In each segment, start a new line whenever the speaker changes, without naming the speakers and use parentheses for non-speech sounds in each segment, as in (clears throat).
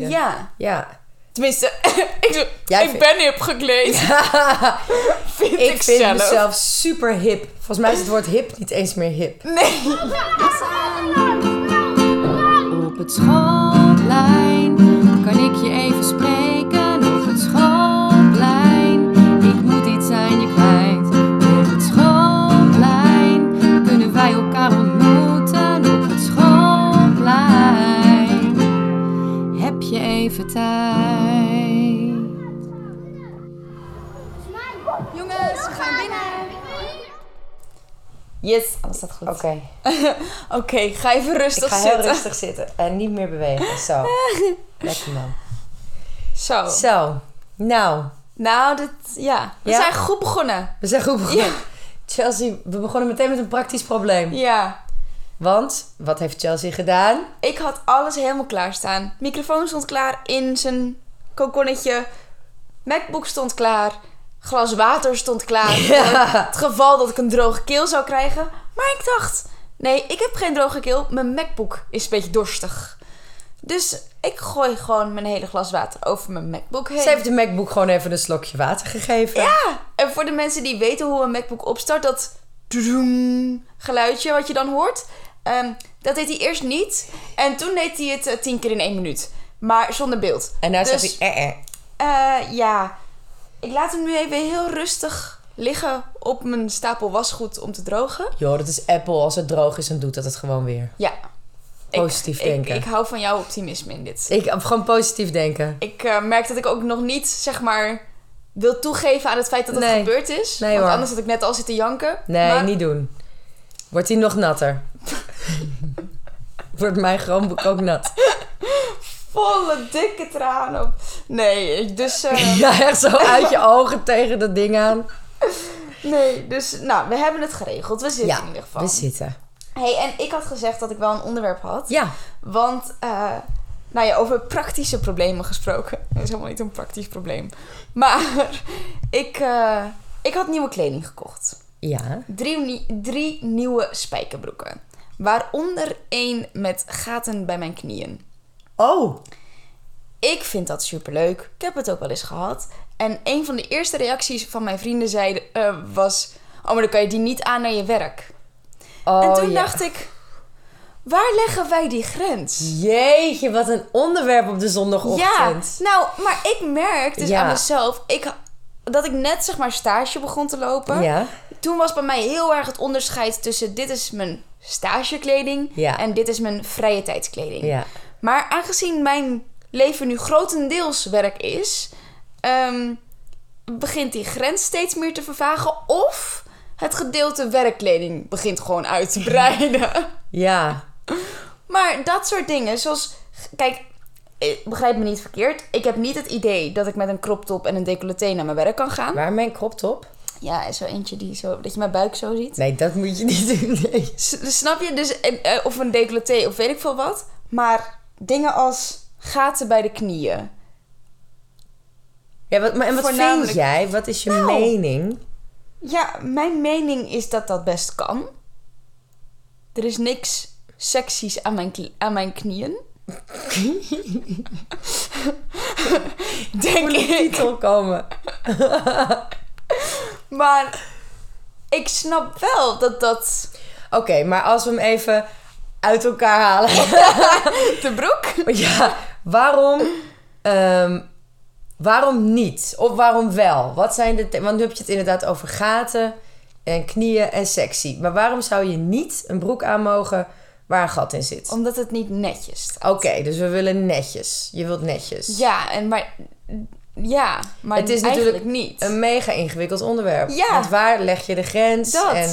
Ja.
Ja.
Tenminste, (laughs) ik,
Jij
ik
vindt-
ben hip gekleed. (laughs) vind ik,
ik vind
zelf.
mezelf super hip. Volgens mij is het woord hip niet eens meer hip.
Nee.
Op het schoolplein kan ik je even spreken. Je even tijd. Jongens, we gaan binnen.
Yes, alles staat goed.
Oké, (laughs)
Oké, ga even
ik
rustig
ga
zitten.
heel rustig zitten en niet meer bewegen. Zo. (laughs) Lekker man.
Zo.
Zo. Nou,
Nou, dit, ja. We
Ja?
zijn goed begonnen.
we zijn goed begonnen.
Ja.
Chelsea, we begonnen meteen met een praktisch probleem.
Ja.
Want, wat heeft Chelsea gedaan?
Ik had alles helemaal klaarstaan. Microfoon stond klaar in zijn kokonnetje. MacBook stond klaar. Glas water stond klaar. (laughs)
Ja.
Het geval dat ik een droge keel zou krijgen. Maar ik dacht, nee, ik heb geen droge keel. Mijn MacBook is een beetje dorstig. Dus ik gooi gewoon mijn hele glas water over mijn MacBook heen.
Ze heeft de MacBook gewoon even een slokje water gegeven.
Ja, en voor de mensen die weten hoe een MacBook opstart, dat geluidje wat je dan hoort, ehm, dat deed hij eerst niet. En toen deed hij het eh, tien keer in één minuut. Maar zonder beeld.
En nou
Dus-
zegt hij, eh, eh.
Eh, ja, ik laat hem nu even heel rustig liggen op mijn stapel wasgoed om te drogen.
Joh, dat is Apple. Als het droog is, dan doet dat het gewoon weer.
Ja.
Positief
ik,
denken.
Ik, ik hou van jouw optimisme in dit.
Ik gewoon positief denken.
Ik eh, merk dat ik ook nog niet, zeg maar, wil toegeven aan het feit dat het
Nee.
gebeurd is.
Nee,
want
hoor.
anders had ik net al zitten janken.
Nee,
Maar-
niet doen. Wordt hij nog natter? Wordt mijn Chromebook ook nat?
volle dikke tranen op. Nee, dus... eh, (laughs)
Ja, echt zo uit je ogen tegen dat ding aan.
nee, dus... Nou, we hebben het geregeld. We zitten
Ja,
in ieder geval.
we zitten.
hey, en ik had gezegd dat ik wel een onderwerp had.
Ja,
Want, eh, nou ja, over praktische problemen gesproken. (laughs) Dat is helemaal niet een praktisch probleem. Maar (laughs) ik, eh, ik had nieuwe kleding gekocht.
Ja.
Drie, drie nieuwe spijkerbroeken. Waaronder één met gaten bij mijn knieën.
Oh,
Ik vind dat superleuk. Ik heb het ook wel eens gehad. En een van de eerste reacties van mijn vrienden zeiden, eh, was... Oh, maar dan kan je die niet aan naar je werk.
oh
en toen
ja.
dacht ik... Waar leggen wij die grens?
Jeetje, wat een onderwerp op de
Ja,
zondagochtend.
nou, maar ik merk dus
Ja.
aan mezelf... Ik, dat ik net zeg maar stage begon te lopen.
Ja.
Toen was bij mij heel erg het onderscheid tussen... Dit is mijn stagekleding
Ja.
en dit is mijn vrije tijdskleding.
Ja.
Maar aangezien mijn leven nu grotendeels werk is, ehm, begint die grens steeds meer te vervagen. Of het gedeelte werkkleding begint gewoon uit te breiden. (laughs) (laughs)
Ja.
maar dat soort dingen, zoals. Kijk, eh, begrijp me niet verkeerd. Ik heb niet het idee dat ik met een crop top en een decolleté naar mijn werk kan gaan.
Waar mijn crop top?
Ja, zo eentje die zo, dat je mijn buik zo ziet.
Nee, dat moet je niet doen. Nee.
Snap je? Dus, en, eh, of een decolleté of weet ik veel wat. Maar dingen als gaten bij de knieën.
Ja, wat, maar, en wat
Voornamelijk-
vind jij? Wat is je
Nou.
mening?
Ja, mijn mening is dat dat best kan. Er is niks seksies aan mijn, aan mijn knieën. (laughs) Denk ik.
Titel komen. (laughs)
Maar ik snap wel dat dat...
Oké, maar als we hem even uit elkaar halen. (laughs) (laughs)
De broek?
ja, waarom, ehm, waarom niet? Of waarom wel? Wat zijn de... Want nu heb je het inderdaad over gaten en knieën en sexy. Maar waarom zou je niet een broek aan mogen waar een gat in zit?
Omdat het niet netjes staat.
Oké, dus we willen netjes. Je wilt netjes.
Ja, en maar... Ja, maar
Het is natuurlijk
niet.
Een mega ingewikkeld onderwerp.
Ja.
Want waar leg je de grens?
Dat.
En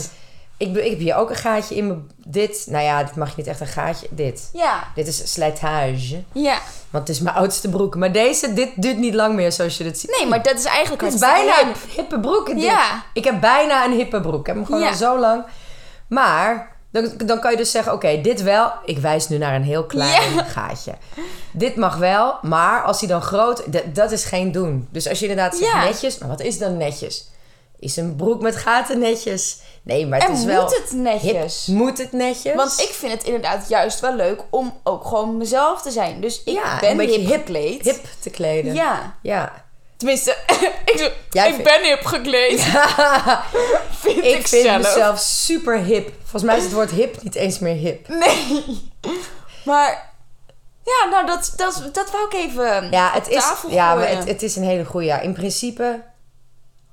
ik, ik heb hier ook een gaatje in mijn... Dit, nou ja, dit mag je niet echt een gaatje. Dit.
Ja,
Dit is slijtage.
ja.
Want het is mijn oudste broek. Maar deze, dit duurt niet lang meer zoals je dit ziet.
Nee, maar dat is eigenlijk
Het is bijna een hippe broek. dit.
Ja.
Ik heb bijna een hippe broek. Ik heb hem gewoon
Ja.
al zo lang. Maar dan, dan kan je dus zeggen... Oké, dit wel. Ik wijs nu naar een heel klein gaatje. Dit mag wel. Maar als hij dan groot... Dat, is geen doen. Dus als je inderdaad zegt netjes... Maar wat is dan netjes? Is een broek met gaten netjes? Nee, maar het
En
is
moet
wel...
het netjes?
Hip. Moet het netjes?
Want ik vind het inderdaad juist wel leuk om ook gewoon mezelf te zijn. Dus ik
Ja,
ben
een beetje
hip
hip-
gekleed.
Hip te kleden.
Ja.
Ja.
Tenminste, (laughs) ik,
Jij
ik
vindt-
ben hip gekleed. (laughs) vind ik,
ik vind
zelf.
mezelf super hip. Volgens mij is het woord hip niet eens meer hip.
Nee. Maar ja, nou dat, dat, dat wou ik even
Ja, het is, ja maar
gooien.
het, het is een hele goede. Ja, in principe,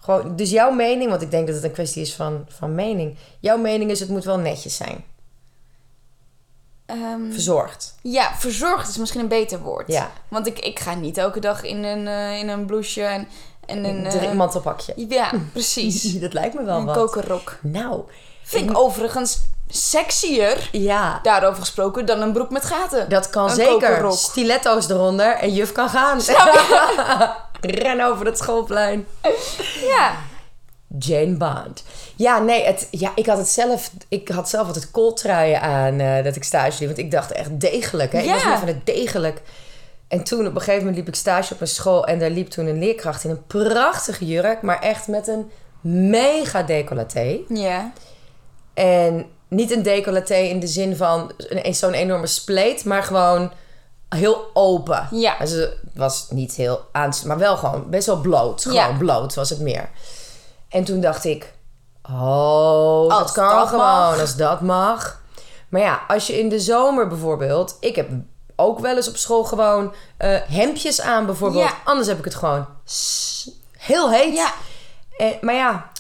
gewoon, dus jouw mening, want ik denk dat het een kwestie is van, van mening. Jouw mening is, het moet wel netjes zijn.
Ehm,
Verzorgd.
ja, verzorgd is misschien een beter woord.
Ja.
Want ik, ik ga niet elke dag in een, eh, in een blouseje en, en een...
Een
eh,
mantelpakje.
ja, precies. (laughs)
Dat lijkt me wel
een
wat.
kokerrok.
Nou,
Vind ik overigens sexier,
ja.
daarover gesproken, dan een broek met gaten.
Dat kan
Een
zeker.
kokerrok.
Stiletto's eronder en juf kan gaan. (laughs) Ren over het schoolplein.
Ja.
Jane Bond. Ja, nee, het, ja, ik had het zelf. Ik had zelf altijd kooltruien aan eh, dat ik stage liep. Want ik dacht echt degelijk. Hè? Ik was
Ja.
meer van het degelijk. En toen op een gegeven moment liep ik stage op een school. En daar liep toen een leerkracht in een prachtige jurk. Maar echt met een mega decolleté.
Ja.
En niet een decolleté in de zin van een- zo'n enorme spleet. Maar gewoon heel open.
Ja.
Dus het was niet heel aanst, maar wel gewoon best wel bloot. Gewoon
Ja.
bloot was het meer. En toen dacht ik, oh, dat
Als
kan
dat
gewoon,
mag.
als dat mag. Maar ja, als je in de zomer bijvoorbeeld, ik heb ook wel eens op school gewoon eh, hemdjes aan bijvoorbeeld.
Ja.
Anders heb ik het gewoon heel heet.
Ja.
Maar ja,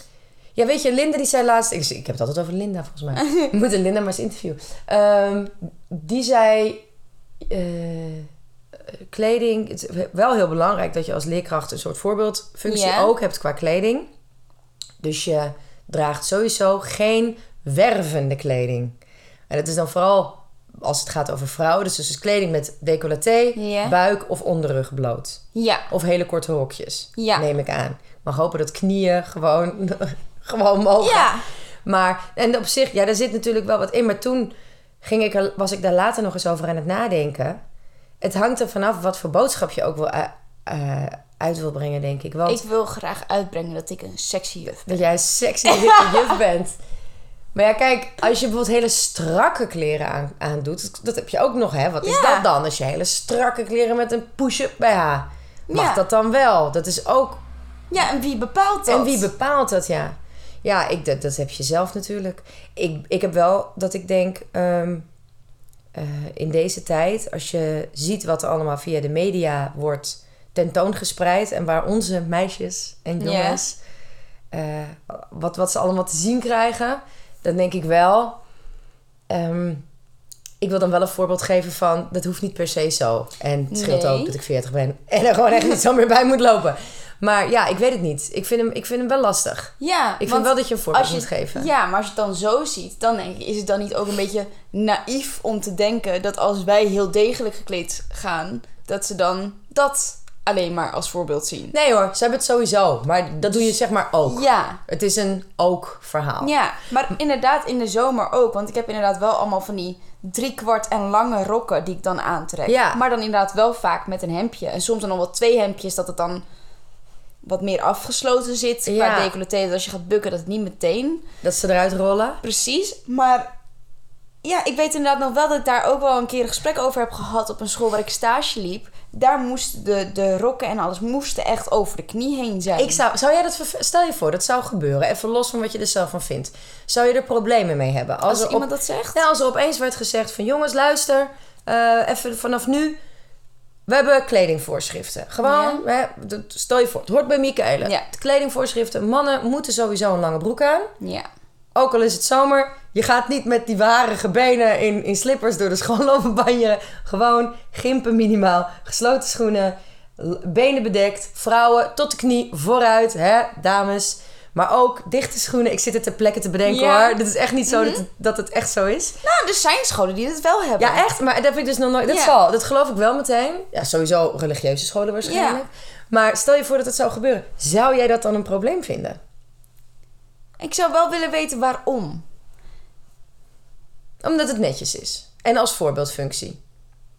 ja, weet je, Linda die zei laatst... Ik, ik heb het altijd over Linda, volgens mij. (laughs) We moeten Linda maar eens interviewen. Ehm, die zei... eh, kleding... Het is wel heel belangrijk dat je als leerkracht... een soort voorbeeldfunctie ook hebt qua kleding. Dus je draagt sowieso geen wervende kleding. En dat is dan vooral als het gaat over vrouwen. Dus, dus kleding met decolleté, buik of onderrug bloot.
Ja.
Of hele korte rokjes,
Ja.
neem ik aan. Ik mag hopen dat knieën gewoon, (laughs) gewoon mogen.
Ja.
Maar, en op zich, ja, daar zit natuurlijk wel wat in. Maar toen ging ik was ik daar later nog eens over aan het nadenken. Het hangt er vanaf wat voor boodschap je ook wil eh, eh, uit wil brengen, denk ik. Want
Ik wil graag uitbrengen dat ik een sexy juf ben.
dat jij een sexy (laughs) juf bent. Maar ja, kijk, als je bijvoorbeeld hele strakke kleren aan, aandoet, dat, dat heb je ook nog, hè? Wat is dat dan? Als je hele strakke kleren met een push-up BH, mag
Ja.
dat dan wel? Dat is ook
Ja, en wie bepaalt dat?
En wie bepaalt dat, ja? Ja, ik, dat, dat heb je zelf natuurlijk. Ik, ik heb wel dat ik denk... ehm, eh, in deze tijd, als je ziet wat er allemaal via de media wordt tentoongespreid... en waar onze meisjes en jongens... eh, wat, wat ze allemaal te zien krijgen... dan denk ik wel... ehm, ik wil dan wel een voorbeeld geven van... dat hoeft niet per se zo. En het scheelt
Nee.
ook dat ik 40 ben... en er gewoon echt niet zo meer bij moet lopen. Maar ja, ik weet het niet. Ik vind hem, ik vind hem wel lastig.
Ja,
Ik vind wel dat je een voorbeeld
je,
moet geven.
Ja, maar als je het dan zo ziet, dan denk ik, is het dan niet ook een beetje naïef om te denken dat als wij heel degelijk gekleed gaan, dat ze dan dat alleen maar als voorbeeld zien.
Nee hoor, ze hebben het sowieso. Maar dat doe je zeg maar ook.
Ja,
Het is een ook verhaal.
ja, maar inderdaad in de zomer ook. Want ik heb inderdaad wel allemaal van die driekwart en lange rokken die ik dan aantrek.
Ja.
Maar dan inderdaad wel vaak met een hemdje. En soms dan nog wel twee hemdjes dat het dan wat meer afgesloten zit qua
Ja.
decolleté. Dat als je gaat bukken dat het niet meteen
Dat ze eruit rollen.
Precies, maar ja, ik weet inderdaad nog wel dat ik daar ook wel een keer een gesprek over heb gehad op een school waar ik stage liep. Daar moesten de, de rokken en alles moesten echt over de knie heen zijn.
Ik zou, zou jij dat, stel je voor, dat zou gebeuren. Even los van wat je er zelf van vindt. Zou je er problemen mee hebben?
Als
er
iemand
op,
dat zegt?
Ja, als er opeens werd gezegd van jongens, luister, eh, even vanaf nu. We hebben kledingvoorschriften. Gewoon, hè, stel je voor, het hoort bij Michaela.
Ja.
De kledingvoorschriften, mannen moeten sowieso een lange broek aan.
Ja.
Ook al is het zomer, je gaat niet met die warige benen in, in slippers door de school (laughs) lopen banjeren. Gewoon gimpen minimaal, gesloten schoenen, benen bedekt, vrouwen tot de knie vooruit, hè, dames. Maar ook dichte schoenen. Ik zit er ter plekke te bedenken
Ja. Mhm.
hoor. Dit is echt niet zo dat, het, dat het echt zo is.
Nou, er zijn scholen die het wel hebben.
Ja, echt. Maar dat heb ik dus nog nooit. Dat
Ja.
zal. Dat geloof ik wel meteen. Ja, sowieso religieuze scholen waarschijnlijk. Maar stel je voor dat het zou gebeuren. Zou jij dat dan een probleem vinden?
Ik zou wel willen weten waarom.
Omdat het netjes is. En als voorbeeldfunctie.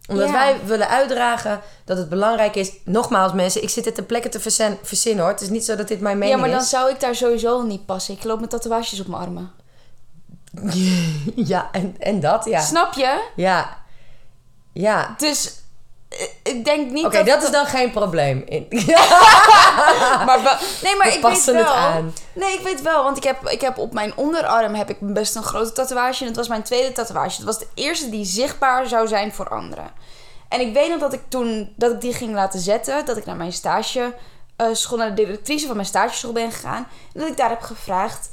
Omdat
Ja.
wij willen uitdragen dat het belangrijk is. Nogmaals, mensen, ik zit dit ter plekke te verzinnen hoor. Het is niet zo dat dit mijn mening
Ja, maar dan
is.
zou ik daar sowieso niet passen. Ik loop met tatoeages op mijn armen. (laughs)
ja, en, en dat, ja.
Snap je?
Ja. Ja.
Dus ik denk niet
Oké,
dat...
dat is dan geen probleem. (laughs) (laughs)
Maar nee, maar
We
ik weet
passen
wel.
het aan.
Nee, ik weet wel, want ik heb, ik heb op mijn onderarm heb ik best een grote tatoeage. En het was mijn tweede tatoeage. Het was de eerste die zichtbaar zou zijn voor anderen. En ik weet nog dat ik toen dat ik die ging laten zetten, dat ik naar mijn stage eh, school, naar de directrice van mijn stageschool ben gegaan. En dat ik daar heb gevraagd: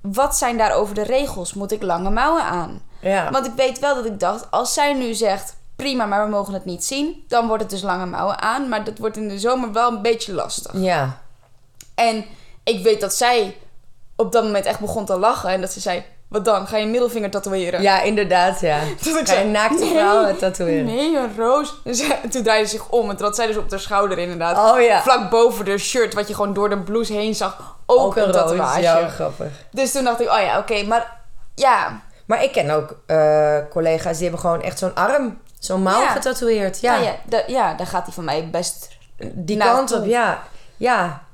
wat zijn daarover de regels? Moet ik lange mouwen aan?
Ja.
Want ik weet wel dat ik dacht, als zij nu zegt prima, maar we mogen het niet zien, dan wordt het dus lange mouwen aan. Maar dat wordt in de zomer wel een beetje lastig.
Ja.
En ik weet dat zij op dat moment echt begon te lachen. En dat ze zei, wat dan? Ga je middelvinger tatoeëren?
Ja, inderdaad, ja. (laughs)
ik
Ga je
zei,
naakte
nee,
vrouw tatoeëren?
Nee, een roos. Toen draaide ze zich om. En toen had zij dus op haar schouder inderdaad.
Oh ja.
Vlak boven de shirt, wat je gewoon door de blouse heen zag. Ook,
Ook
een,
een
tatoeage.
Ja, grappig.
Dus toen dacht ik, oh ja, oké. maar ja,
Maar ik ken ook eh, collega's die hebben gewoon echt zo'n arm, zo'n mouw
Ja.
getatoeëerd. Ja,
ja. ja, ja, daar gaat hij van mij best...
die kant op, ja. Ja.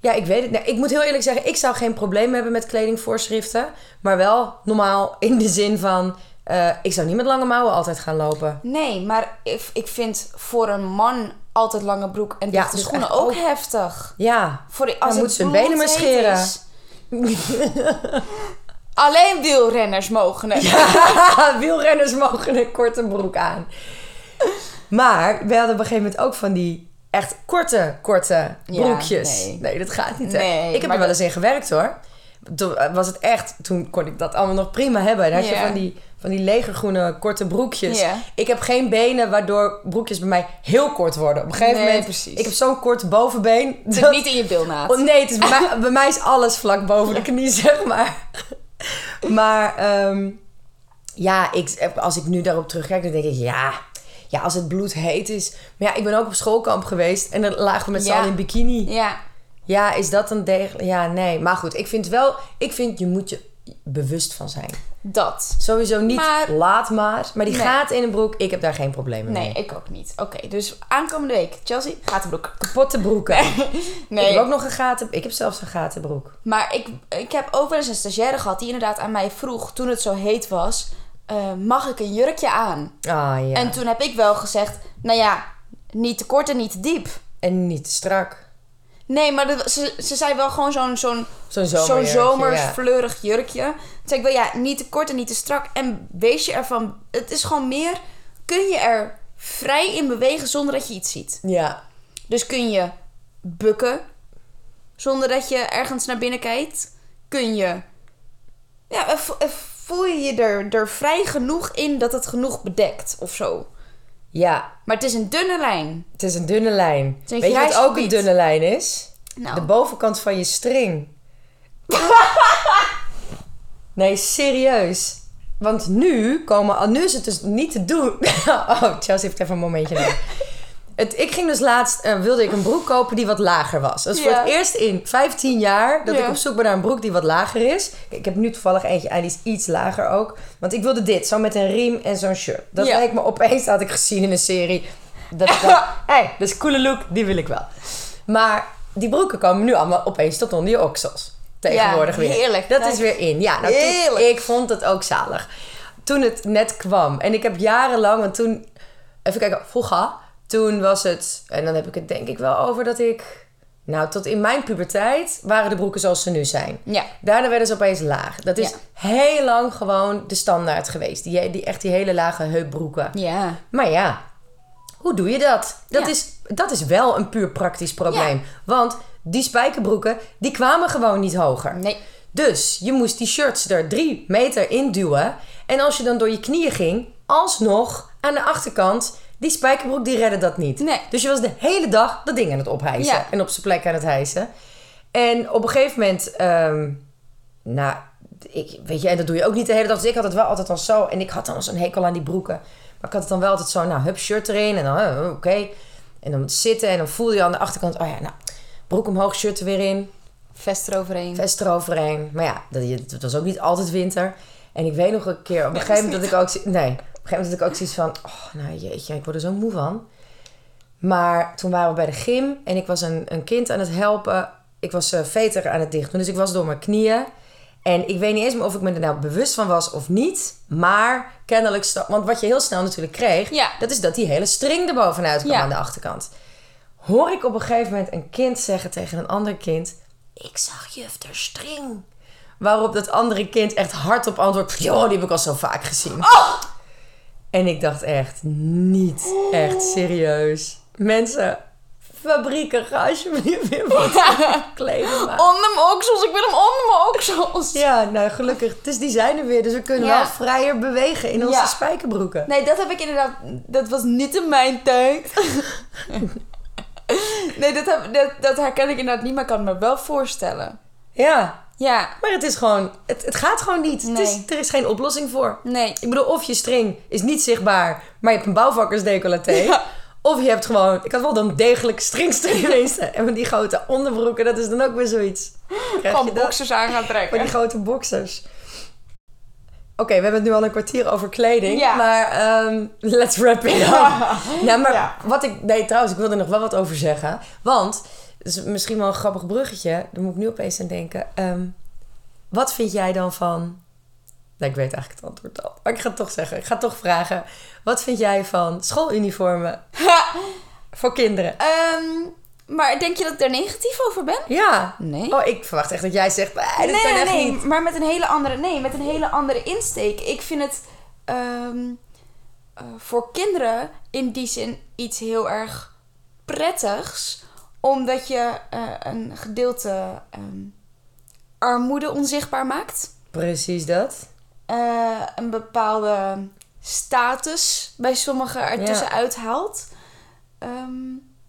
Ja, ik weet het. Nee, ik moet heel eerlijk zeggen, ik zou geen probleem hebben met kledingvoorschriften. Maar wel normaal in de zin van, eh, ik zou niet met lange mouwen altijd gaan lopen.
Nee, maar ik, ik vind voor een man altijd lange broek en
Ja,
dichte
dus
schoenen ook,
ook-
heftig.
Ja.
Voor als
Dan moet zijn benen maar scheren. (laughs)
Alleen wielrenners mogen het. (laughs)
Wielrenners mogen een korte broek aan. Maar we hadden op een gegeven moment ook van die echt korte, korte
Ja,
broekjes.
nee.
nee. dat gaat niet. hè.
Nee,
ik heb er wel eens in gewerkt hoor. Toen was het echt, toen kon ik dat allemaal nog prima hebben. Dan had je
Ja.
van die, van die legergroene korte broekjes.
Ja.
Ik heb geen benen waardoor broekjes bij mij heel kort worden. Op een gegeven
Nee,
moment,
precies.
ik heb zo'n kort bovenbeen.
Het zit
dat-
niet in je bilnaad.
Oh, nee, het is bij, mij, bij mij is alles vlak boven de knie, (laughs) zeg maar. Maar ehm, ja, ik, als ik nu daarop terugkijk, dan denk ik, ja, ja, als het bloed heet is. Maar ja, ik ben ook op schoolkamp geweest en dan lagen we met z'n
Ja.
allen in bikini.
Ja,
Ja, is dat een degelijk? Ja, nee. Maar goed, ik vind wel, ik vind je moet je bewust van zijn.
Dat.
Sowieso niet
Maar-
laat maar. Maar die
Nee.
gaat in een broek, ik heb daar geen problemen
Nee,
mee.
ik ook niet. Oké, dus aankomende week. Chelsea, gatenbroek.
Kapotte broeken. (laughs)
Nee,
Ik heb ook nog een gaten. Ik heb zelfs een gatenbroek.
maar ik, ik heb ook wel eens een stagiaire gehad die inderdaad aan mij vroeg, toen het zo heet was, eh, mag ik een jurkje aan?
Ah ja.
En toen heb ik wel gezegd, nou ja, niet te kort en niet te diep.
En niet te strak.
Nee, maar dat- ze, ze zei wel gewoon zo'n zo'n
Zo'n
zo'n
zomerjurkje,
zomers
ja.
fleurig jurkje. Toen zei ik wel, ja, niet te kort en niet te strak. En wees je ervan... Het is gewoon meer... Kun je er vrij in bewegen zonder dat je iets ziet.
Ja.
Dus kun je bukken zonder dat je ergens naar binnen kijkt. Kun je... Ja, eh, eh, voel je je er, er vrij genoeg in dat het genoeg bedekt of zo.
Ja,
Maar het is een dunne lijn.
het is een dunne lijn.
een
Weet je wat ook
gebied.
een dunne lijn is?
Nou,
De bovenkant van je string. (laughs) nee, serieus. Want nu komen... Nu is het dus niet te doen. (laughs) oh, Chelsea heeft even een momentje nodig. Het, ik ging dus laatst... eh, wilde ik een broek kopen die wat lager was. Dat is voor het eerst in 15 jaar... dat
Ja.
ik op zoek ben naar een broek die wat lager is. Kijk, ik heb nu toevallig eentje en die is iets lager ook. Want ik wilde dit. Zo met een riem en zo'n shirt. Dat
Ja.
lijkt me opeens... Dat had ik gezien in een serie. Dat ik dacht... Hé, (laughs) hey, dat is een coole look. Die wil ik wel. Maar die broeken komen nu allemaal opeens tot onder je oksels. Tegenwoordig weer.
heerlijk.
Dat is weer in. Ja, nou, toen- ik vond het ook zalig. Toen het net kwam. En ik heb jarenlang, want toen... Even kijken, vroeger. Toen was het... En dan heb ik het denk ik wel over dat ik... Nou, tot in mijn puberteit waren de broeken zoals ze nu zijn.
ja.
Daarna werden ze opeens laag. Dat is
Ja.
heel lang gewoon de standaard geweest. Die, die, echt die hele lage heupbroeken.
Ja.
Maar ja, hoe doe je dat? Dat,
Ja.
is, dat is wel een puur praktisch probleem. Want die spijkerbroeken, die kwamen gewoon niet hoger.
Nee.
Dus je moest die shirts er drie meter in duwen. En als je dan door je knieën ging, alsnog aan de achterkant, die spijkerbroek die redde dat niet.
Nee.
Dus je was de hele dag dat ding aan het ophijsen.
Ja.
En op zijn plek aan het hijsen. En op een gegeven moment, ehm, nou, ik, weet je, en dat doe je ook niet de hele dag. Dus ik had het wel altijd al zo. En ik had dan zo'n hekel aan die broeken. Maar ik had het dan wel altijd zo, nou, hup, shirt erin. En dan, eh, oké. En dan zitten en dan voel je aan de achterkant, oh ja, nou, broek omhoog, shirt er weer in.
Vest eroverheen.
Vest eroverheen. Maar ja, dat, het was ook niet altijd winter. En ik weet nog een keer, op een gegeven moment dat ik ook... zi- Nee, gegeven moment had ik ook zoiets van... Oh, nou jeetje, ik word er zo moe van. Maar toen waren we bij de gym en ik was een, een kind aan het helpen. Ik was eh veter aan het dicht doen, dus ik was door mijn knieën. En ik weet niet eens meer of ik me er nou bewust van was of niet. Maar kennelijk... Want wat je heel snel natuurlijk kreeg...
Ja.
dat is dat die hele string er bovenuit kwam
Ja.
aan de achterkant. Hoor ik op een gegeven moment een kind zeggen tegen een ander kind... Ik zag juf de string. Waarop dat andere kind echt hardop antwoordt... Joh, die heb ik al zo vaak gezien. En ik dacht echt, niet echt serieus. Mensen, fabrieken, ga alsjeblieft weer wat kleding maken.
Onder mijn oksels, ik wil hem onder mijn oksels.
Ja, nou gelukkig. Dus die zijn er weer. Dus we kunnen
Ja.
wel vrijer bewegen in onze
Ja.
spijkerbroeken.
Nee, dat heb ik inderdaad. Dat was niet in mijn tijd. (laughs) nee, dat, heb, dat, dat herken ik inderdaad niet, maar ik kan het me wel voorstellen.
Ja,
Ja,
maar het is gewoon... Het, het gaat gewoon niet. Het is,
Nee.
er is geen oplossing voor.
nee.
Ik bedoel, of je string is niet zichtbaar, maar je hebt een bouwvakkersdecolleté.
Ja.
Of je hebt gewoon... Ik had wel dan degelijk stringstringwezen. (laughs) en met die grote onderbroeken, dat is dan ook weer zoiets.
Gewoon boxers aan gaan trekken.
die grote boxers. Oké, we hebben het nu al een kwartier over kleding.
Ja.
Maar ehm, let's wrap it up. (laughs) Nou, maar
Ja.
wat ik... Nee, trouwens, ik wilde er nog wel wat over zeggen. Want, is misschien wel een grappig bruggetje. Daar moet ik nu opeens aan denken. Ehm, wat vind jij dan van... Nee, ik weet eigenlijk het antwoord al. Maar ik ga het toch zeggen. Ik ga het toch vragen. Wat vind jij van schooluniformen (laughs) voor kinderen?
Ehm, maar denk je dat ik daar negatief over ben?
Ja.
Nee.
Oh, ik verwacht echt dat jij zegt... Nee, echt niet.
maar met een hele andere, nee, met een hele andere insteek. Ik vind het ehm, eh, voor kinderen in die zin iets heel erg prettigs, omdat je eh, een gedeelte ehm, armoede onzichtbaar maakt.
Precies dat.
Eh, een bepaalde status bij sommigen ertussen
Ja.
uithaalt. Ehm,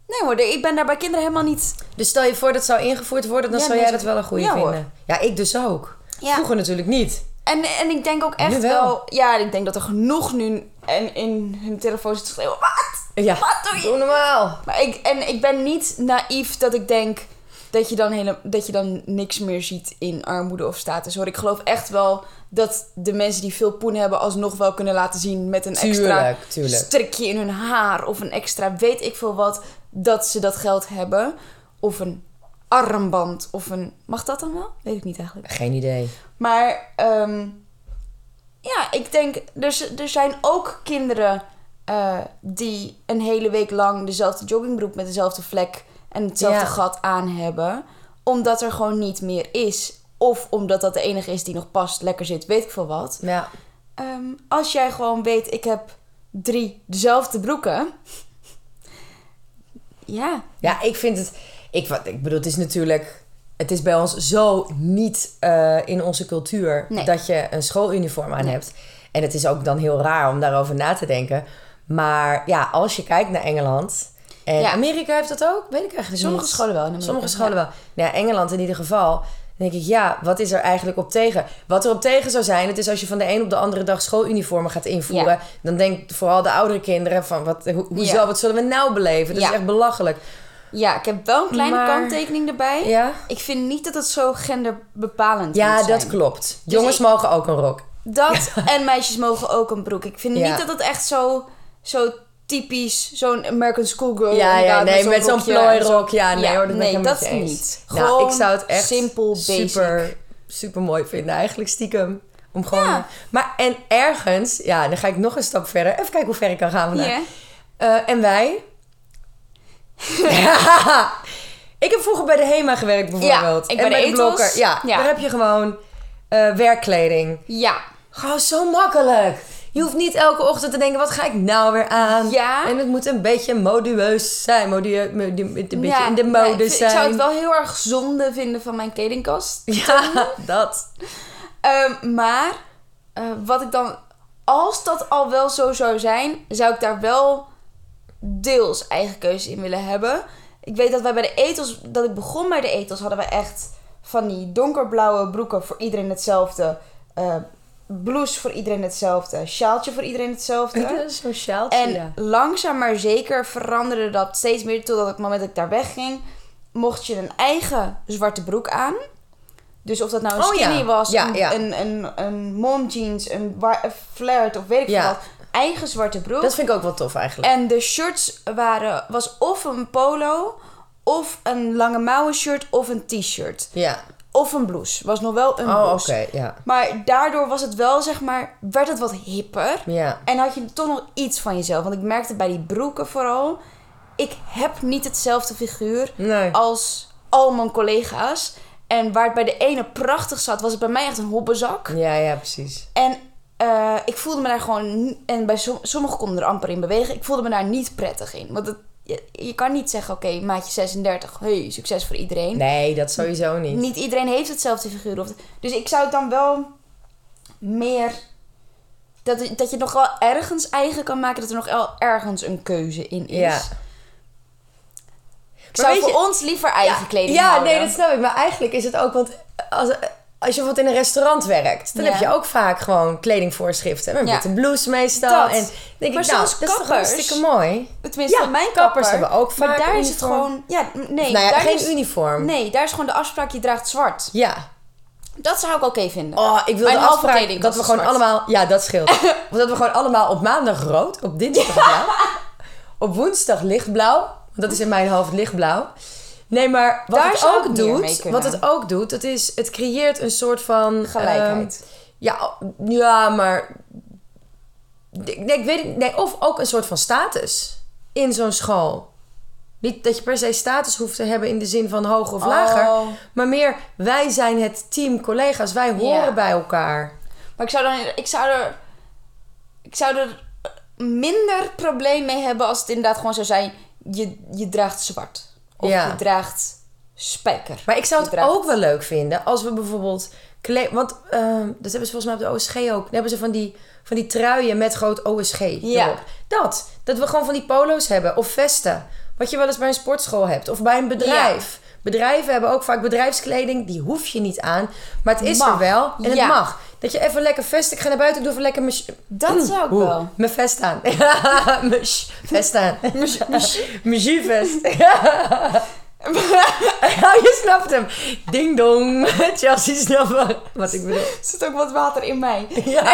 nee hoor, ik ben daar bij kinderen helemaal niet...
Dus stel je voor dat zou ingevoerd worden, dan
Ja,
zou jij dat wel een goede
ja, hoor.
vinden. Ja, ik dus ook. Vroeger natuurlijk niet.
En, en ik denk ook echt
wel.
wel... Ja, ik denk dat er genoeg nu en in hun telefoon zit te schreeuwen. Wat?
Ja,
Wat doe je?
doe normaal.
Maar ik, en ik ben niet naïef dat ik denk dat je, dan hele, dat je dan niks meer ziet in armoede of status. Hoor, ik geloof echt wel dat de mensen die veel poen hebben alsnog wel kunnen laten zien met een extra
Tuurlijk, tuurlijk.
strikje in hun haar of een extra weet ik veel wat, dat ze dat geld hebben. Of een armband of een... Mag dat dan wel? Weet ik niet eigenlijk.
Geen idee.
Maar ehm, ja, ik denk, er, er zijn ook kinderen eh, die een hele week lang dezelfde joggingbroek met dezelfde vlek en hetzelfde
Ja.
gat aan hebben. Omdat er gewoon niet meer is. Of omdat dat de enige is die nog past, lekker zit, weet ik veel wat.
Ja,
Ehm, als jij gewoon weet, ik heb drie dezelfde broeken. Ja,
ja ik vind het... Ik, wat- ik bedoel, het is natuurlijk... Het is bij ons zo niet eh, in onze cultuur
Nee.
dat je een schooluniform aan
Nee.
hebt. En het is ook dan heel raar om daarover na te denken. Maar ja, als je kijkt naar Engeland... En
Ja.
Amerika heeft dat ook? Weet ik eigenlijk
sommige
niet.
scholen wel. in Amerika.
Sommige scholen wel. Nou ja, Engeland in ieder geval. Dan denk ik, ja, wat is er eigenlijk op tegen? Wat er op tegen zou zijn, het is als je van de een op de andere dag schooluniformen gaat invoeren.
Ja.
Dan denkt vooral de oudere kinderen van, wat, ho- hoezo,
Ja.
wat zullen we nou beleven? Dat
Ja.
is echt belachelijk.
Ja, ik heb wel een kleine
Maar-
kanttekening erbij.
Ja,
Ik vind niet dat het zo genderbepalend
ja
moet zijn.
dat klopt. Jongens
ik-
mogen ook een rok.
Dat en meisjes mogen ook een broek. Ik vind
Ja.
niet dat het echt zo, zo typisch, zo'n American schoolgirl
ja, ja, nee, met zo'n plooirok. Ja, nee
Ja,
hoor, dat ben
nee,
ik
dat
eens.
niet.
Nou,
Gewoon
ik zou het echt
simpel, basic.
super, super mooi vinden eigenlijk stiekem. Om gewoon...
Ja.
Maar en ergens, ja, dan ga ik nog een stap verder. Even kijken hoe ver ik kan gaan vandaag. Eh, en wij? (laughs) ik heb vroeger bij de HEMA gewerkt bijvoorbeeld.
ik
en
bij de.
Blokker. Ja,
Ja.
daar heb je gewoon eh, werkkleding.
Ja.
Gewoon zo makkelijk. Je hoeft niet elke ochtend te denken, wat ga ik nou weer aan?
Ja.
En het moet een beetje modieus zijn. Modie, modie- een beetje
Ja,
in de mode
ik,
zijn.
Ik zou het wel heel erg zonde vinden van mijn kledingkast.
Ja, (laughs) dat.
Ehm, maar eh, wat ik dan, als dat al wel zo zou zijn, zou ik daar wel deels eigen keuze in willen hebben. Ik weet dat wij bij de etels, dat ik begon bij de etels, hadden we echt van die donkerblauwe broeken voor iedereen hetzelfde. eh blouse voor iedereen hetzelfde. Sjaaltje voor iedereen hetzelfde. (laughs)
Zo'n sjaaltje,
En
ja.
langzaam maar zeker veranderde dat steeds meer. Totdat het moment dat ik daar wegging, mocht je een eigen zwarte broek aan. Dus of dat nou een
Oh ja.
skinny was, een. Een, een, een mom jeans, een, een flared of weet ik veel wat. eigen zwarte broek.
Dat vind ik ook wel tof eigenlijk.
En de shirts waren, was of een polo, of een lange mouwen shirt, of een t-shirt.
Ja.
Of een blouse. Was nog wel een
Oh,
blouse.
Ja.
Maar daardoor was het wel, zeg maar, werd het wat hipper.
Ja.
En had je toch nog iets van jezelf. Want ik merkte bij die broeken vooral. Ik heb niet hetzelfde figuur
Nee.
als al mijn collega's. En waar het bij de ene prachtig zat, was het bij mij echt een hobbezak.
Ja, ja, precies.
En eh, ik voelde me daar gewoon... En bij som- sommigen konden er amper in bewegen. Ik voelde me daar niet prettig in. Want het, je, je kan niet zeggen, oké, maatje 36. Hey, succes voor iedereen.
Nee, dat sowieso niet.
Niet iedereen heeft hetzelfde figuur. Of, dus ik zou het dan wel meer... Dat, dat je het nog wel ergens eigen kan maken. Dat er nog wel ergens een keuze in is.
Ja.
Ik zou voor
je-
ons liever eigen kleding
Ja,
houden.
nee, dat snap ik. Maar eigenlijk is het ook, want als, als je bijvoorbeeld in een restaurant werkt, dan
Ja.
heb je ook vaak gewoon kledingvoorschriften. Met
Ja.
witte blouse meestal.
Dat.
En denk
Maar
ik, nou, dat is toch
kappers-
hartstikke mooi.
Tenminste,
Ja,
mijn
kappers
kapper.
hebben ook vaak
Maar daar is het gewoon... Ja, nee.
nou ja,
daar
geen
is,
uniform.
Nee, daar is gewoon de afspraak, je draagt zwart.
Ja.
Dat zou ik oké vinden.
Oh, ik wil
Mijn
de afspraak dat we gewoon
zwart.
allemaal... Ja, dat scheelt. (laughs) Want dat we gewoon allemaal op maandag rood, op dinsdag blauw, (laughs) op woensdag lichtblauw. Want dat is in mijn hoofd lichtblauw. Nee, maar wat
Daar
het ook doet, wat het ook doet, dat is, het creëert een soort van
Gelijkheid.
ehm, ja, ja, maar nee, ik weet nee, of ook een soort van status in zo'n school. Niet dat je per se status hoeft te hebben in de zin van hoger of lager,
Oh.
maar meer wij zijn het team collega's, wij horen bij elkaar.
Maar ik zou, dan, ik, zou er, ik zou er minder probleem mee hebben als het inderdaad gewoon zou zijn... Je, je draagt zwart. Of
Ja.
je draagt spijker.
Maar ik zou het
draagt-
ook wel leuk vinden als we bijvoorbeeld... kle- Want ehm, dat hebben ze volgens mij op de OSG ook. Dan hebben ze van die, van die truien met groot OSG
Ja.
erop. Dat. Dat we gewoon van die polo's hebben. Of vesten. Wat je wel eens bij een sportschool hebt. Of bij een bedrijf. Bedrijven hebben ook vaak bedrijfskleding. Die hoef je niet aan. Maar het is
Mag.
er wel. En het mag. Dat je even lekker vest... Ik ga naar buiten. Ik doe even lekker mijn...
Dat zou ik
Oeh,
wel.
Mijn vest aan. (laughs) mijn sh- vest aan. Mijn jus-vest. (laughs) Ja, (laughs) je snapt hem. Ding dong. Chelsea snapt wat ik bedoel.
Er zit ook wat water in mij.
Ja.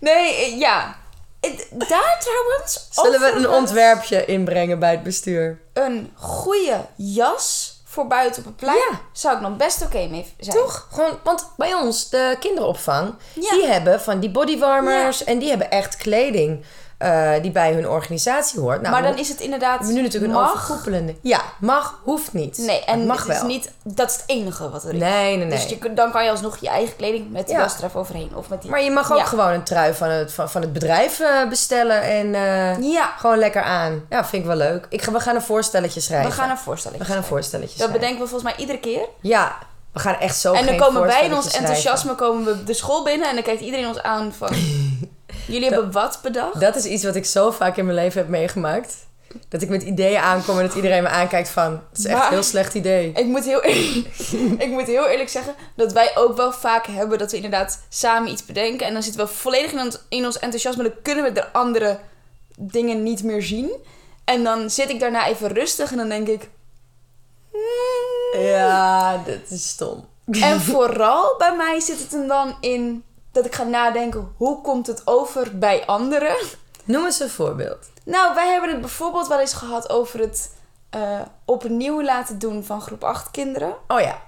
Nee, eh, ja. Het- Daar trouwens...
Zullen we een ontwerpje inbrengen bij het bestuur?
Een goede jas voor buiten op het plein...
Ja.
zou ik nog best oké mee zijn.
Toch? Gewoon, want bij ons, de kinderopvang,
Ja.
die hebben van die bodywarmers en die hebben echt kleding eh, die bij hun organisatie hoort. Nou,
maar dan
we
is het inderdaad...
hebben nu natuurlijk een overkoepelende. Ja, mag, hoeft niet.
Nee, en
het mag
het
wel.
is niet... Dat is het enige wat er is.
Nee, nee, nee.
Dus je, dan kan je alsnog je eigen kleding met de
Ja.
er overheen. Of met die...
Maar je mag ook
Ja.
gewoon een trui van het, van, van het bedrijf eh, bestellen en eh,
Ja,
gewoon lekker aan. Ja, vind ik wel leuk. Ik ga, we gaan een voorstelletje schrijven.
we gaan een voorstelling
We gaan een voorstelletje
Dat
schrijven.
bedenken we volgens mij iedere keer.
Ja, we gaan echt zo
en dan komen wij in ons
voorstelletje
enthousiasme komen we de school binnen. En dan kijkt iedereen ons aan van... (laughs) Jullie hebben wat bedacht?
Dat is iets wat ik zo vaak in mijn leven heb meegemaakt. Dat ik met ideeën aankom en dat iedereen me aankijkt van... Het is echt
Maar-
een heel slecht idee. (laughs)
Ik moet, heel eerlijk, (laughs) ik moet heel eerlijk zeggen dat wij ook wel vaak hebben dat we inderdaad samen iets bedenken. En dan zitten we volledig in ons, in ons enthousiasme. Dan kunnen we de andere dingen niet meer zien. En dan zit ik daarna even rustig en dan denk ik... "Hmm."
Ja, dat is stom.
En (laughs) vooral bij mij zit het hem dan in dat ik ga nadenken... Hoe komt het over bij anderen?
Noem eens een voorbeeld.
Nou, wij hebben het bijvoorbeeld wel eens gehad over het eh, opnieuw laten doen van groep 8 kinderen.
Oh ja.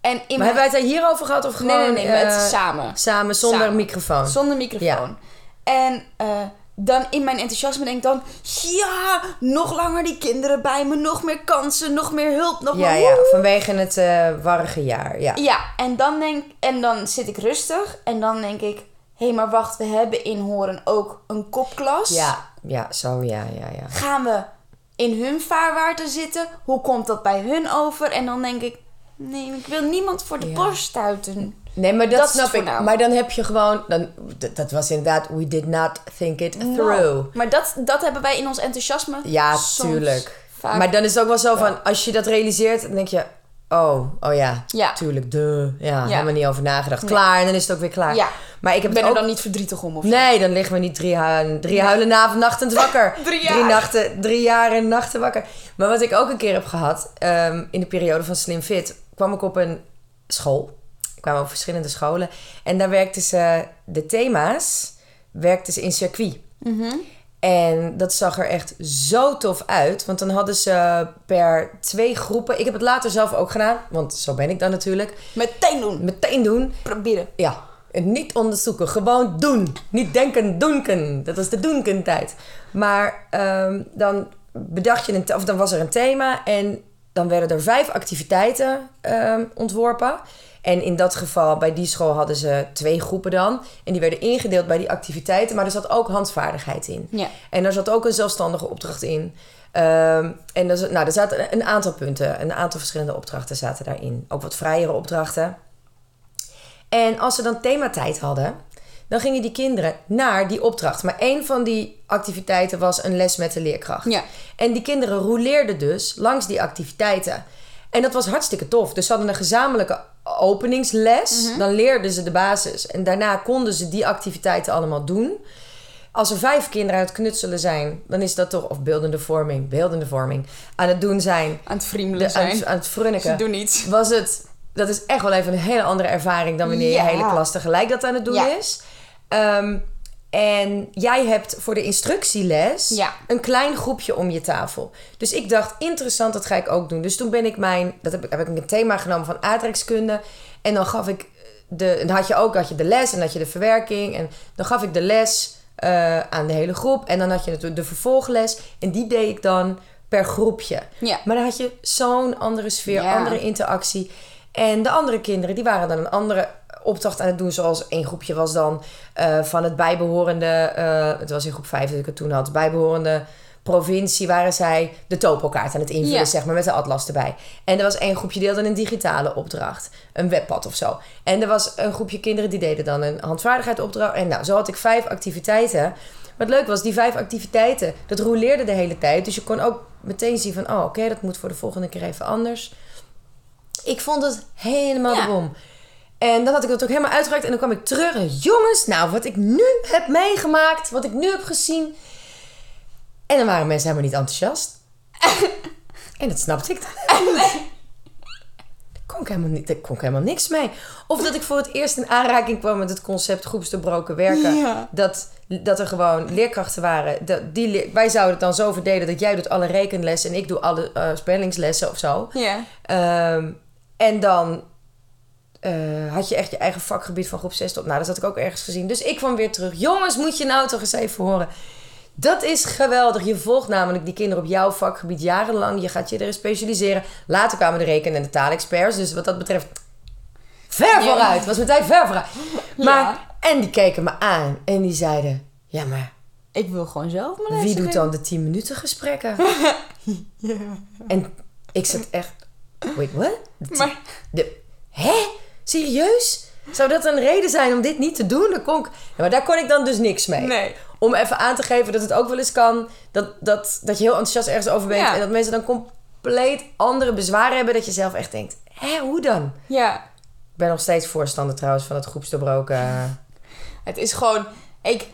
En in
Maar
mijn-
hebben wij het daar hierover gehad of gewoon...
Nee, nee, nee, met
eh,
samen.
Samen, zonder
Samen.
microfoon.
Zonder microfoon. En eh, dan in mijn enthousiasme denk ik dan... Ja, nog langer die kinderen bij me. Nog meer kansen, nog meer hulp. Nog
ja,
meer...
ja, vanwege het eh warrige jaar. Ja.
Ja, en dan, denk, en dan zit ik rustig. En dan denk ik... Hé, maar wacht, we hebben in Horen ook een kopklas.
Ja, ja, zo, ja, ja, ja.
Gaan we in hun vaarwater zitten? Hoe komt dat bij hun over? En dan denk ik... Nee, ik wil niemand voor de
Ja.
borst stuiten.
Nee, maar dat, snap ik.
voornaam.
Maar dan heb je gewoon... Dan, dat, was inderdaad... We did not think it through.
Nou, maar dat, dat hebben wij in ons enthousiasme
Ja, tuurlijk.
vaak.
Maar dan is het ook wel zo van... Als je dat realiseert, dan denk je... Oh, oh ja.
Ja.
Tuurlijk, duh. Ja, helemaal niet over nagedacht.
Nee.
Klaar, en dan is het ook weer klaar.
Ja.
Maar ik heb
ben
het
er
ook...
dan niet verdrietig om of.
Nee, dan liggen we niet drie, hu drie avond, nachtend (laughs) wakker.
Drie jaar.
Drie, nachten, drie jaar en nachten wakker. Maar wat ik ook een keer heb gehad... ehm, in de periode van Slim Fit... kwam ik op een school. Ik kwam op verschillende scholen. En daar werkten ze de thema's... werkten ze in circuit. En dat zag er echt zo tof uit. Want dan hadden ze per twee groepen... Ik heb het later zelf ook gedaan. Want zo ben ik dan natuurlijk.
Meteen doen.
Meteen doen.
Proberen.
Ja, en niet onderzoeken. Gewoon doen. Niet denken, doenken. Dat was de doenken-tijd. Maar ehm, dan bedacht je... Een, of dan was er een thema. En dan werden er vijf activiteiten ehm, ontworpen. En in dat geval, bij die school hadden ze twee groepen dan. En die werden ingedeeld bij die activiteiten. Maar er zat ook handvaardigheid in.
Ja.
En daar zat ook een zelfstandige opdracht in. Ehm, en er, nou, er zaten een aantal punten, een aantal verschillende opdrachten zaten daarin. Ook wat vrijere opdrachten. En als ze dan thematijd hadden, dan gingen die kinderen naar die opdracht. Maar één van die activiteiten was een les met de leerkracht.
Ja.
En die kinderen rouleerden dus langs die activiteiten. En dat was hartstikke tof. Dus ze hadden een gezamenlijke openingsles. Dan leerden ze de basis. En daarna konden ze die activiteiten allemaal doen. Als er vijf kinderen aan het knutselen zijn, dan is dat toch, of beeldende vorming, beeldende vorming, aan het doen zijn,
Aan het
aan,
zijn.
aan het frunniken
Ze doen iets.
was het... Dat is echt wel even een hele andere ervaring dan wanneer
Ja.
je hele klas tegelijk dat aan het doen
Ja.
is. Ehm, en jij hebt voor de instructieles
Ja.
een klein groepje om je tafel. Dus ik dacht, interessant, dat ga ik ook doen. Dus toen ben ik mijn... Dat heb ik, heb ik een thema genomen van aardrijkskunde. En dan gaf ik... De, en dan had je ook had je de les en dan had je de verwerking. En dan gaf ik de les eh, aan de hele groep. En dan had je natuurlijk de vervolgles. En die deed ik dan per groepje.
Ja.
Maar dan had je zo'n andere sfeer,
Ja.
andere interactie. En de andere kinderen, die waren dan een andere opdracht aan het doen. Zoals één groepje was dan eh, van het bijbehorende... eh, het was in groep 5 dat ik het toen had. Bijbehorende provincie waren zij de topokaart aan het invullen,
Ja.
zeg maar, met de atlas erbij. En er was één groepje die had een digitale opdracht. Een webpad of zo. En er was een groepje kinderen die deden dan een handvaardigheidsopdracht. En nou, zo had ik vijf activiteiten. Wat leuk was, die vijf activiteiten, dat rouleerde de hele tijd. Dus je kon ook meteen zien van, oh oké, dat moet voor de volgende keer even anders. Ik vond het helemaal
Ja.
bom. En dan had ik dat ook helemaal uitgewerkt. En dan kwam ik terug. En jongens, nou, wat ik nu heb meegemaakt. Wat ik nu heb gezien. En dan waren mensen helemaal niet enthousiast. (laughs) en dat snapte ik dan. Daar (laughs) kon ik helemaal, niet, daar kon ik helemaal niks mee. Of dat ik voor het eerst in aanraking kwam met het concept groepsdoorbroken werken.
Ja.
Dat, dat er gewoon leerkrachten waren. Dat die, leer- wij zouden het dan zo verdelen dat jij doet alle rekenlessen en ik doe alle eh, spellingslessen of zo.
Ja.
Ehm, en dan eh, had je echt je eigen vakgebied van groep 6 tot. Nou, dat had ik ook ergens gezien. Dus ik kwam weer terug. Jongens, moet je nou toch eens even horen. Dat is geweldig. Je volgt namelijk die kinderen op jouw vakgebied jarenlang. Je gaat je erin specialiseren. Later kwamen de rekenen- en de taalexperts. Dus wat dat betreft, ver
Ja.
vooruit. Was meteen ver vooruit. Maar,
Ja.
en die keken me aan. En die zeiden, ja maar
Ik wil gewoon zelf mijn
wie doet dan de 10 minuten gesprekken? (laughs) En ik zat echt, wait, what? De
Maar
de, hè? Serieus? Zou dat een reden zijn om dit niet te doen? Dan kon ik, Ja, maar daar kon ik dan dus niks mee.
nee.
Om even aan te geven dat het ook wel eens kan dat, dat, dat je heel enthousiast ergens over bent.
Ja.
En dat mensen dan compleet andere bezwaren hebben. Dat je zelf echt denkt, hè, hoe dan?
Ja.
Ik ben nog steeds voorstander trouwens van het groepsdoorbroken. (laughs)
Het is gewoon... Ik,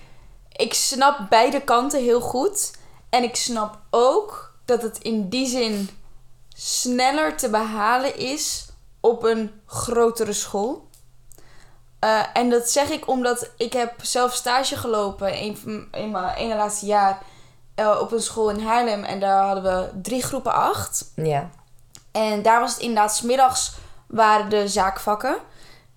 ik snap beide kanten heel goed. En ik snap ook dat het in die zin sneller te behalen is op een grotere school. Eh, en dat zeg ik omdat ik heb zelf stage gelopen in, in mijn ene laatste jaar eh, op een school in Haarlem. En daar hadden we drie groepen acht.
Ja.
En daar was het inderdaad, 's middags waren de zaakvakken.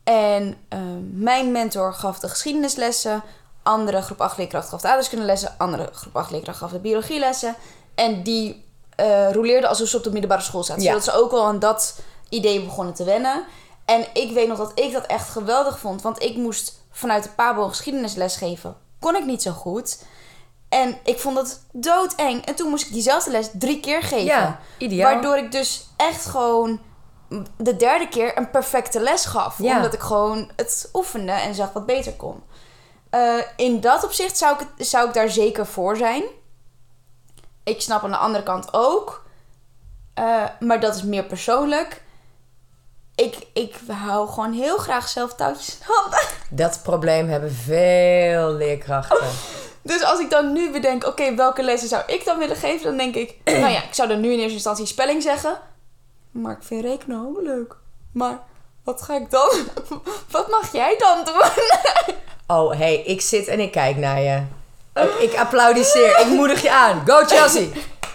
En eh, mijn mentor gaf de geschiedenislessen. Andere groep 8 leerkracht gaf de aardrijkskundelessen. Andere groep 8 leerkracht gaf de biologielessen. En die eh rouleerden alsof ze op de middelbare school zaten.
Ja.
Zodat ze ook wel aan dat idee begonnen te wennen. En ik weet nog dat ik dat echt geweldig vond. Want ik moest vanuit de Pabo geschiedenisles geven. Kon ik niet zo goed. En ik vond dat doodeng. En toen moest ik diezelfde les drie keer geven.
Ja, ideaal.
Waardoor ik dus echt gewoon de derde keer een perfecte les gaf.
Ja.
Omdat ik gewoon het oefende en zag wat beter kon. Eh, in dat opzicht zou ik, zou ik daar zeker voor zijn. Ik snap aan de andere kant ook. eh, maar dat is meer persoonlijk. Ik, ik hou gewoon heel graag zelf touwtjes in handen. (laughs)
Dat probleem hebben veel leerkrachten.
Dus als ik dan nu bedenk, oké, welke lessen zou ik dan willen geven? Dan denk ik, (clears throat) nou ja, ik zou dan nu in eerste instantie spelling zeggen. Maar ik vind rekenen ook leuk. Maar wat ga ik dan? (laughs) Wat mag jij dan doen? (laughs)
Oh, hé, hey, ik zit en ik kijk naar je. Ik, ik applaudisseer. Ik moedig je aan. Go Chelsea!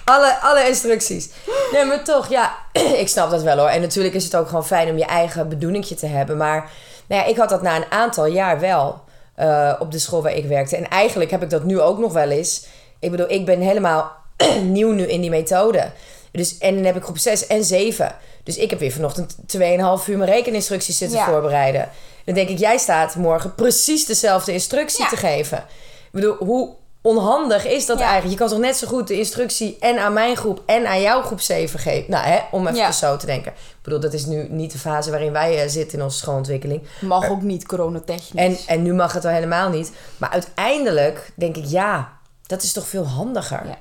Alle, alle instructies. Nee, maar toch, ja, (clears throat) ik snap dat wel hoor. En natuurlijk is het ook gewoon fijn om je eigen bedoelingje te hebben. Maar nou ja, ik had dat na een aantal jaar wel eh, op de school waar ik werkte. En eigenlijk heb ik dat nu ook nog wel eens. Ik bedoel, ik ben helemaal (clears throat) nieuw nu in die methode. Dus, en dan heb ik groep 6 en 7. Dus ik heb weer vanochtend 2,5 uur mijn rekeninstructies zitten
Ja.
voorbereiden. Dan denk ik, jij staat morgen precies dezelfde instructie
Ja.
te geven. Ik bedoel, hoe onhandig is dat
Ja.
eigenlijk? Je kan toch net zo goed de instructie en aan mijn groep en aan jouw groep 7 geven? Nou, hè, om even
Ja.
zo te denken. Ik bedoel, dat is nu niet de fase waarin wij eh, zitten in onze schoolontwikkeling.
Mag ook niet coronatechnisch.
En, en nu mag het al helemaal niet. Maar uiteindelijk denk ik, ja, dat is toch veel handiger.
Ja.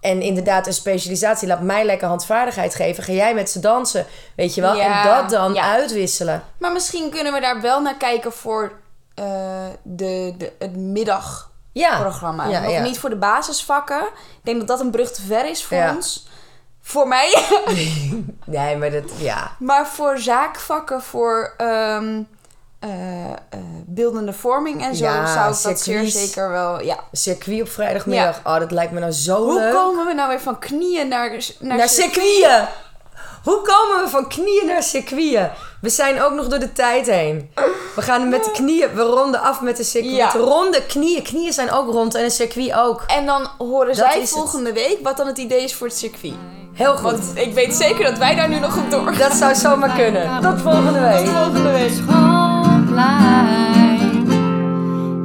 En inderdaad, een specialisatie laat mij lekker handvaardigheid geven. Ga jij met ze dansen, weet je wel? En dat dan uitwisselen.
Maar misschien kunnen we daar wel naar kijken voor eh, de, de, het middagprogramma.
Ja, ja,
Nog
ja.
niet voor de basisvakken. Ik denk dat dat een brug te ver is voor ons. Voor mij. (laughs)
Nee, maar dat, ja.
maar voor zaakvakken, voor ehm, eh, eh, beeldende vorming en zo...
Ja,
zou ik dat zeer zeker wel... Ja.
Circuit op vrijdagmiddag. Oh, dat lijkt me nou zo
Hoe
leuk.
komen we nou weer van knieën naar, naar,
naar circuiten. Hoe komen we van knieën naar circuiten? We zijn ook nog door de tijd heen. We gaan met de knieën, we ronden af met de circuit.
Ja.
Ronde knieën. Knieën zijn ook rond en een circuit ook.
En dan horen
Dat
zij
het.
volgende week wat dan het idee is voor het circuit.
Heel goed.
Want ik weet zeker dat wij daar nu nog op doorgaan.
Dat zou zomaar kunnen. Tot volgende week.
volgende week.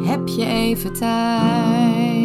Heb je even tijd?